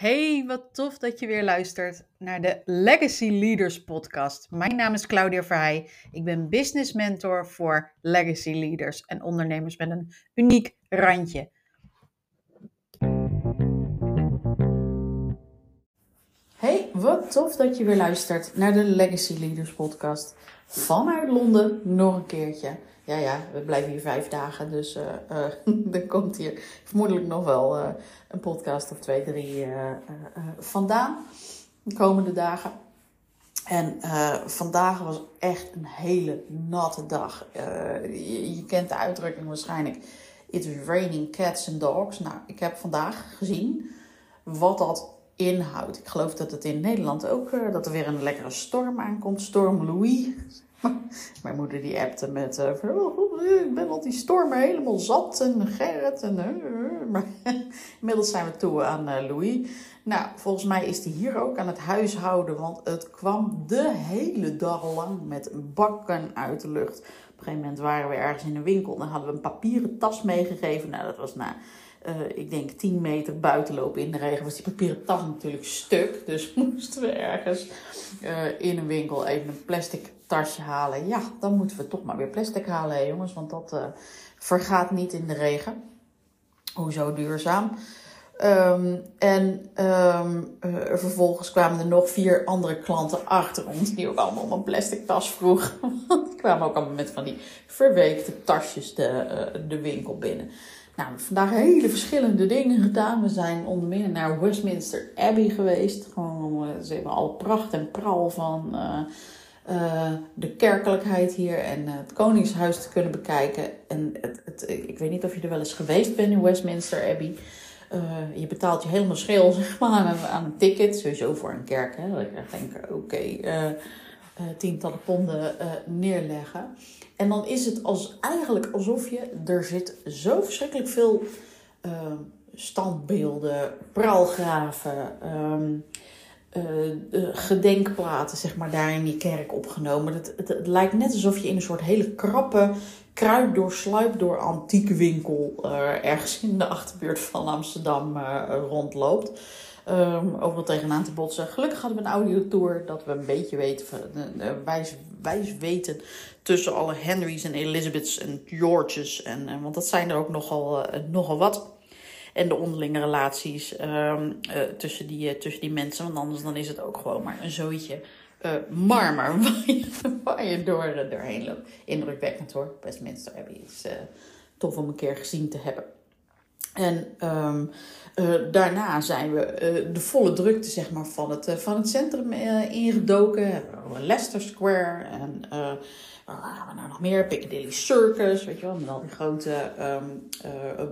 Hey, wat tof dat je weer luistert naar de Legacy Leaders podcast. Mijn naam is Claudia Verheij. Ik ben business mentor voor legacy leaders en ondernemers met een uniek randje. Hey, wat tof dat je weer luistert naar de Legacy Leaders podcast. Vanuit Londen nog een keertje. Ja, ja, we blijven hier vijf dagen, dus uh, uh, er komt hier vermoedelijk nog wel uh, een podcast of twee, drie vandaan de komende dagen. En vandaag was echt een hele natte dag. Je, je, kent de uitdrukking waarschijnlijk: It's raining cats and dogs. Nou, ik heb vandaag gezien wat dat inhoudt. Ik geloof dat het in Nederland ook, dat er weer een lekkere storm aankomt. Storm Louis Mijn moeder die appte met, uh, oh, ik ben al die stormen helemaal zat en Gerrit en... Uh, maar inmiddels zijn we toe aan Louis. Nou, volgens mij is die hier ook aan het huishouden, want het kwam de hele dag lang met bakken uit de lucht. Op een gegeven moment waren we ergens in een winkel en hadden we een papieren tas meegegeven. Nou, dat was na... ik denk 10 meter buiten lopen in de regen, was die papieren tas natuurlijk stuk. Dus moesten we ergens in een winkel even een plastic tasje halen. Ja, dan moeten we toch maar weer plastic halen, jongens. Want dat uh, vergaat niet in de regen. Hoezo duurzaam? Um, en um, uh, vervolgens kwamen er nog vier andere klanten achter ons. Die ook allemaal om een plastic tas vroegen. die kwamen ook allemaal met van die verweekte tasjes de, uh, de winkel binnen. Nou, vandaag hele verschillende dingen gedaan. We zijn onder meer naar Westminster Abbey geweest. Gewoon, ze hebben alle pracht en pral van de kerkelijkheid hier en uh, het Koningshuis te kunnen bekijken. En het, het, ik weet niet of je er wel eens geweest bent in Westminster Abbey. Uh, je betaalt je helemaal scheel zeg maar, aan, een, ticket, sowieso voor een kerk. Hè, dat ik denk, oké, tientallen ponden neerleggen. En dan is het als, eigenlijk alsof je, er zit zo verschrikkelijk veel standbeelden, praalgraven... Uh, gedenkplaten, zeg maar, daar in die kerk opgenomen. Het, het, lijkt net alsof je in een soort hele krappe, kruid door, sluip door antieke winkel uh, ergens in de achterbuurt van Amsterdam uh, rondloopt. Um, overal tegenaan te botsen. Gelukkig hadden we een audiotour dat we een beetje weten, wijs, wijs weten tussen alle Henrys en Elizabeths en Georges. En, want dat zijn er ook nogal, nogal wat en de onderlinge relaties um, uh, tussen, die, uh, tussen die mensen. Want anders dan is het ook gewoon maar een zooitje uh, marmer waar je, waar je door, doorheen loopt. Indrukwekkend hoor. Westminster Abbey is tof om een keer gezien te hebben. En um, daarna zijn we de volle drukte zeg maar, van, het, van het centrum ingedoken. Leicester Square en wat gaan we nou nog meer? Piccadilly Circus, weet je wel, met al die grote uh,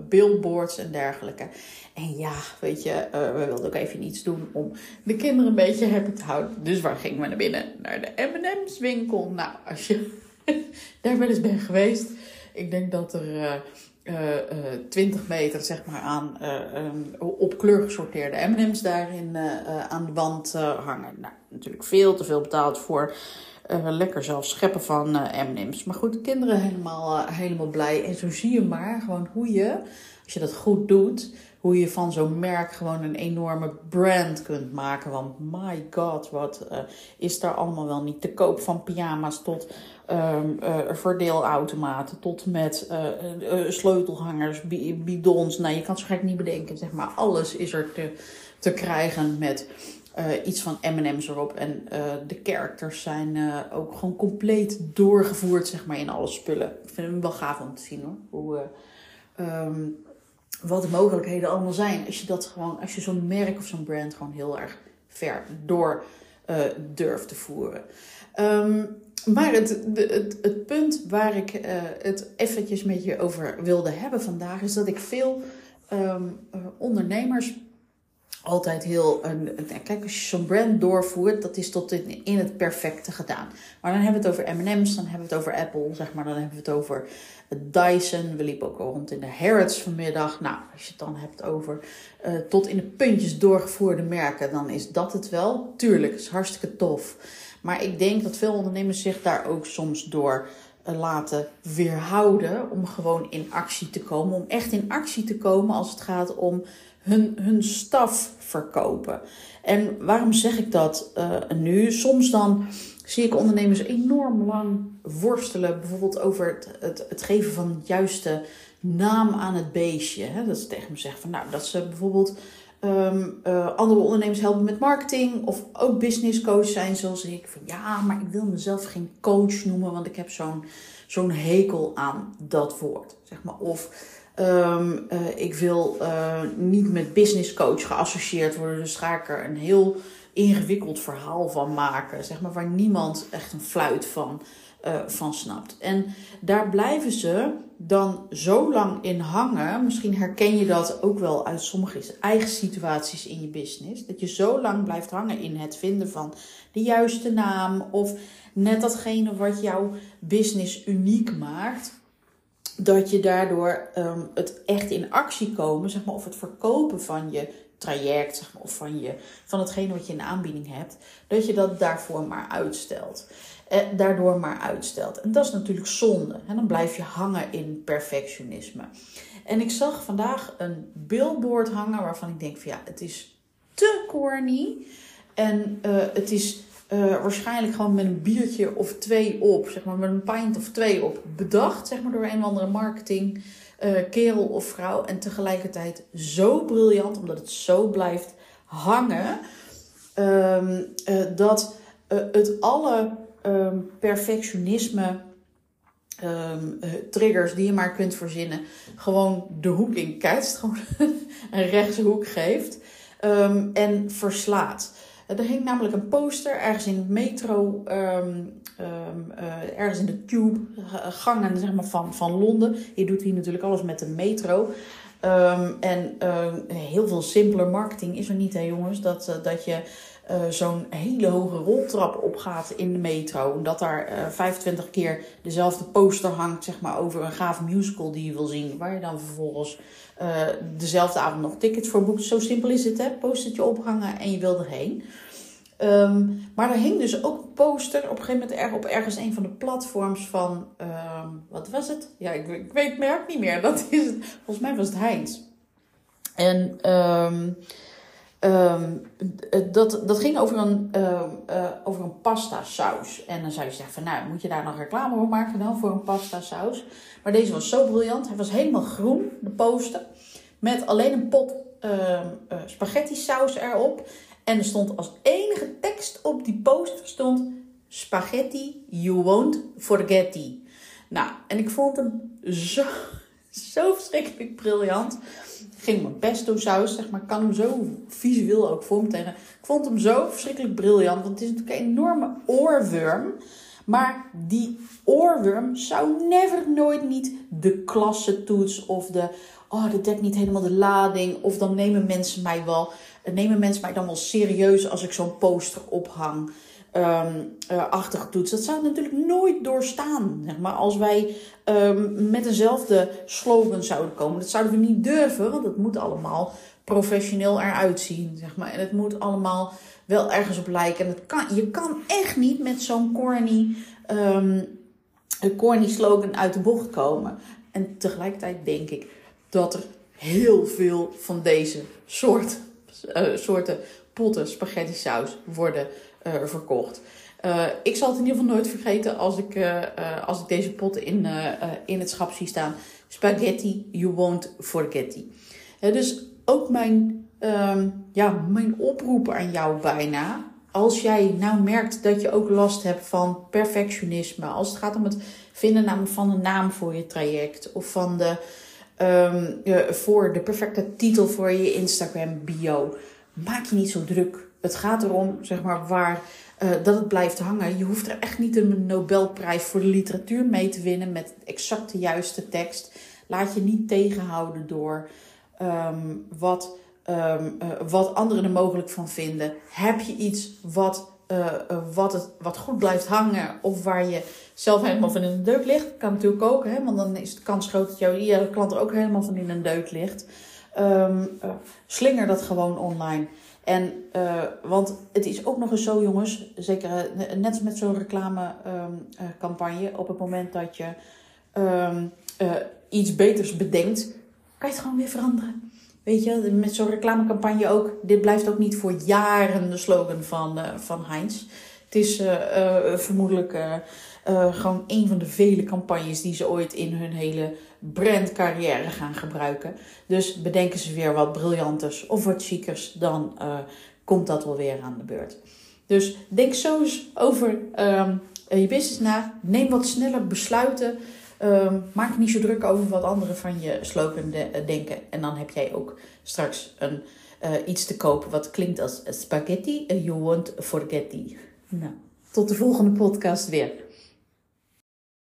billboards en dergelijke. En ja, weet je, uh, we wilden ook even iets doen om de kinderen een beetje happy te houden. Dus waar gingen we naar binnen? Naar de M&M's winkel. Nou, als je daar wel eens bent geweest, ik denk dat er... Uh, uh, 20 meter zeg maar, aan um, op kleur gesorteerde MM's daarin aan de wand hangen. Nou, natuurlijk veel te veel betaald voor uh, lekker zelf scheppen van uh, M&M's. Maar goed, de kinderen helemaal, uh, helemaal blij. En zo zie je maar gewoon hoe je, als je dat goed doet, hoe je van zo'n merk gewoon een enorme brand kunt maken. Want my god, wat is daar allemaal wel niet te koop van pyjama's tot um, verdeelautomaten, tot met sleutelhangers, bidons. Nou, je kan het zo niet bedenken, zeg maar. Alles is er te, te krijgen met uh, iets van M&M's erop. En uh, de characters zijn uh, ook gewoon compleet doorgevoerd, zeg maar, in alle spullen. Ik vind hem wel gaaf om te zien, hoor. Hoe, um, wat de mogelijkheden allemaal zijn. Als je dat gewoon, als je zo'n merk of zo'n brand gewoon heel erg ver door durft te voeren. Um, maar het, het, het punt waar ik het eventjes met je over wilde hebben vandaag, is dat ik veel um, ondernemers altijd heel. kijk, als je zo'n brand doorvoert, dat is tot in, in het perfecte gedaan. Maar dan hebben we het over MM's, dan hebben we het over Apple, zeg maar. Dan hebben we het over Dyson. We liepen ook al rond in de Harrods vanmiddag. Nou, als je het dan hebt over uh, tot in de puntjes doorgevoerde merken, dan is dat het wel. Tuurlijk, is hartstikke tof. Maar ik denk dat veel ondernemers zich daar ook soms door laten weerhouden om gewoon in actie te komen. Om echt in actie te komen als het gaat om hun, hun staf verkopen. En waarom zeg ik dat uh, nu? Soms dan zie ik ondernemers enorm lang worstelen, bijvoorbeeld over het, het, het geven van het juiste naam aan het beestje. Hè? Dat ze tegen me zeggen van nou, dat ze bijvoorbeeld um, uh, andere ondernemers helpen met marketing of ook business coach zijn zoals ik. Van ja, maar ik wil mezelf geen coach noemen, want ik heb zo'n zo'n hekel aan dat woord. Zeg maar. Of um, uh, ik wil uh, niet met business coach geassocieerd worden, dus ga ik er een heel ingewikkeld verhaal van maken, zeg maar, waar niemand echt een fluit van, uh, van snapt. En daar blijven ze dan zo lang in hangen. Misschien herken je dat ook wel uit sommige eigen situaties in je business. Dat je zo lang blijft hangen in het vinden van de juiste naam of net datgene wat jouw business uniek maakt. Dat je daardoor um, het echt in actie komen, zeg maar, of het verkopen van je traject zeg maar, of van, je, van hetgene wat je in aanbieding hebt, dat je dat daarvoor maar uitstelt. Eh, daardoor maar uitstelt. En dat is natuurlijk zonde. En dan blijf je hangen in perfectionisme. En ik zag vandaag een billboard hangen waarvan ik denk van ja, het is te corny. En uh, het is uh, waarschijnlijk gewoon met een biertje of twee op, zeg maar met een pint of twee op, bedacht, zeg maar door een of andere marketing uh, kerel of vrouw. En tegelijkertijd zo briljant, omdat het zo blijft hangen, um, uh, dat het alle um, perfectionisme. Um, triggers die je maar kunt verzinnen, gewoon de hoek in kijkt, gewoon een rechtse hoek geeft en verslaat. Er hing namelijk een poster ergens in het metro, um, um, uh, ergens in de tube, gangen zeg maar, van, van Londen. Je doet hier natuurlijk alles met de metro. Um, en uh, heel veel simpeler marketing is er niet, hè jongens. Dat, dat je uh, zo'n hele hoge roltrap opgaat in de metro. Dat daar 25 keer dezelfde poster hangt zeg maar, over een gaaf musical die je wil zien. Waar je dan vervolgens uh, dezelfde avond nog tickets voor boekt. Zo simpel is het, hè? Postertje ophangen en je wil erheen. Um, maar er hing dus ook een poster op een gegeven moment erg op ergens een van de platforms van, um, wat was het? Ja, ik, ik weet het merk niet meer. Dat is het. Volgens mij was het Heinz. En um, dat, dat ging over een, uh, uh, over een pasta saus. En dan zou je zeggen nou, moet je daar nog reclame voor maken dan voor een pasta saus? Maar deze was zo briljant. Hij was helemaal groen, de poster. Met alleen een pot uh, spaghetti saus erop. En er stond als enige tekst op die poster stond spaghetti you won't forget. Nou, en ik vond hem zo, zo verschrikkelijk briljant. Ik ging mijn pesto saus, zeg maar, kan hem zo visueel ook vormtellen. Ik vond hem zo verschrikkelijk briljant, want het is natuurlijk een enorme oorworm. Maar die oorworm zou never nooit niet de klasse toets of de, oh, dat dekt niet helemaal de lading. Of dan nemen mensen mij wel, nemen mensen mij dan wel serieus als ik zo'n poster ophang. Um, uh, achter toets. Dat zou natuurlijk nooit doorstaan. Zeg maar, als wij um, met dezelfde slogan zouden komen. Dat zouden we niet durven, want het moet allemaal professioneel eruit zien. Zeg maar. En het moet allemaal wel ergens op lijken. En het kan, je kan echt niet met zo'n corny, um, corny slogan uit de bocht komen. En tegelijkertijd denk ik dat er heel veel van deze soort, uh, soorten potten spaghetti saus worden uh, verkocht. Uh, ik zal het in ieder geval nooit vergeten als ik, uh, als ik deze potten in, in het schap zie staan. Spaghetti, you won't forget dus ook mijn, um, ja, mijn oproep aan jou bijna. Als jij nou merkt dat je ook last hebt van perfectionisme. Als het gaat om het vinden van een naam voor je traject. Of van de, um, voor de perfecte titel voor je Instagram bio. Maak je niet zo druk. Het gaat erom, zeg maar, waar uh, dat het blijft hangen. Je hoeft er echt niet een Nobelprijs voor de literatuur mee te winnen met exact de juiste tekst. Laat je niet tegenhouden door um, wat, um, uh, wat anderen er mogelijk van vinden. Heb je iets wat, uh, wat, het, wat goed blijft hangen of waar je zelf helemaal van in de deuk ligt? Kan natuurlijk ook, hè, want dan is de kans groot dat jouw klant er ook helemaal van in een deuk ligt. Um, slinger dat gewoon online. En, uh, want het is ook nog eens zo, jongens, zeker uh, net als met zo'n reclamecampagne, um, uh, op het moment dat je um, iets beters bedenkt, kan je het gewoon weer veranderen. Weet je, met zo'n reclamecampagne ook. Dit blijft ook niet voor jaren de slogan van, van Heinz. Het is uh, vermoedelijk gewoon een van de vele campagnes die ze ooit in hun hele brandcarrière gaan gebruiken. Dus bedenken ze weer wat briljanters of wat chiekers, dan komt dat wel weer aan de beurt. Dus denk zo eens over um, je business na. Neem wat sneller besluiten. Um, maak niet zo druk over wat anderen van je slogan de, denken. En dan heb jij ook straks een, iets te kopen wat klinkt als spaghetti. You won't forget die. Nou, tot de volgende podcast weer.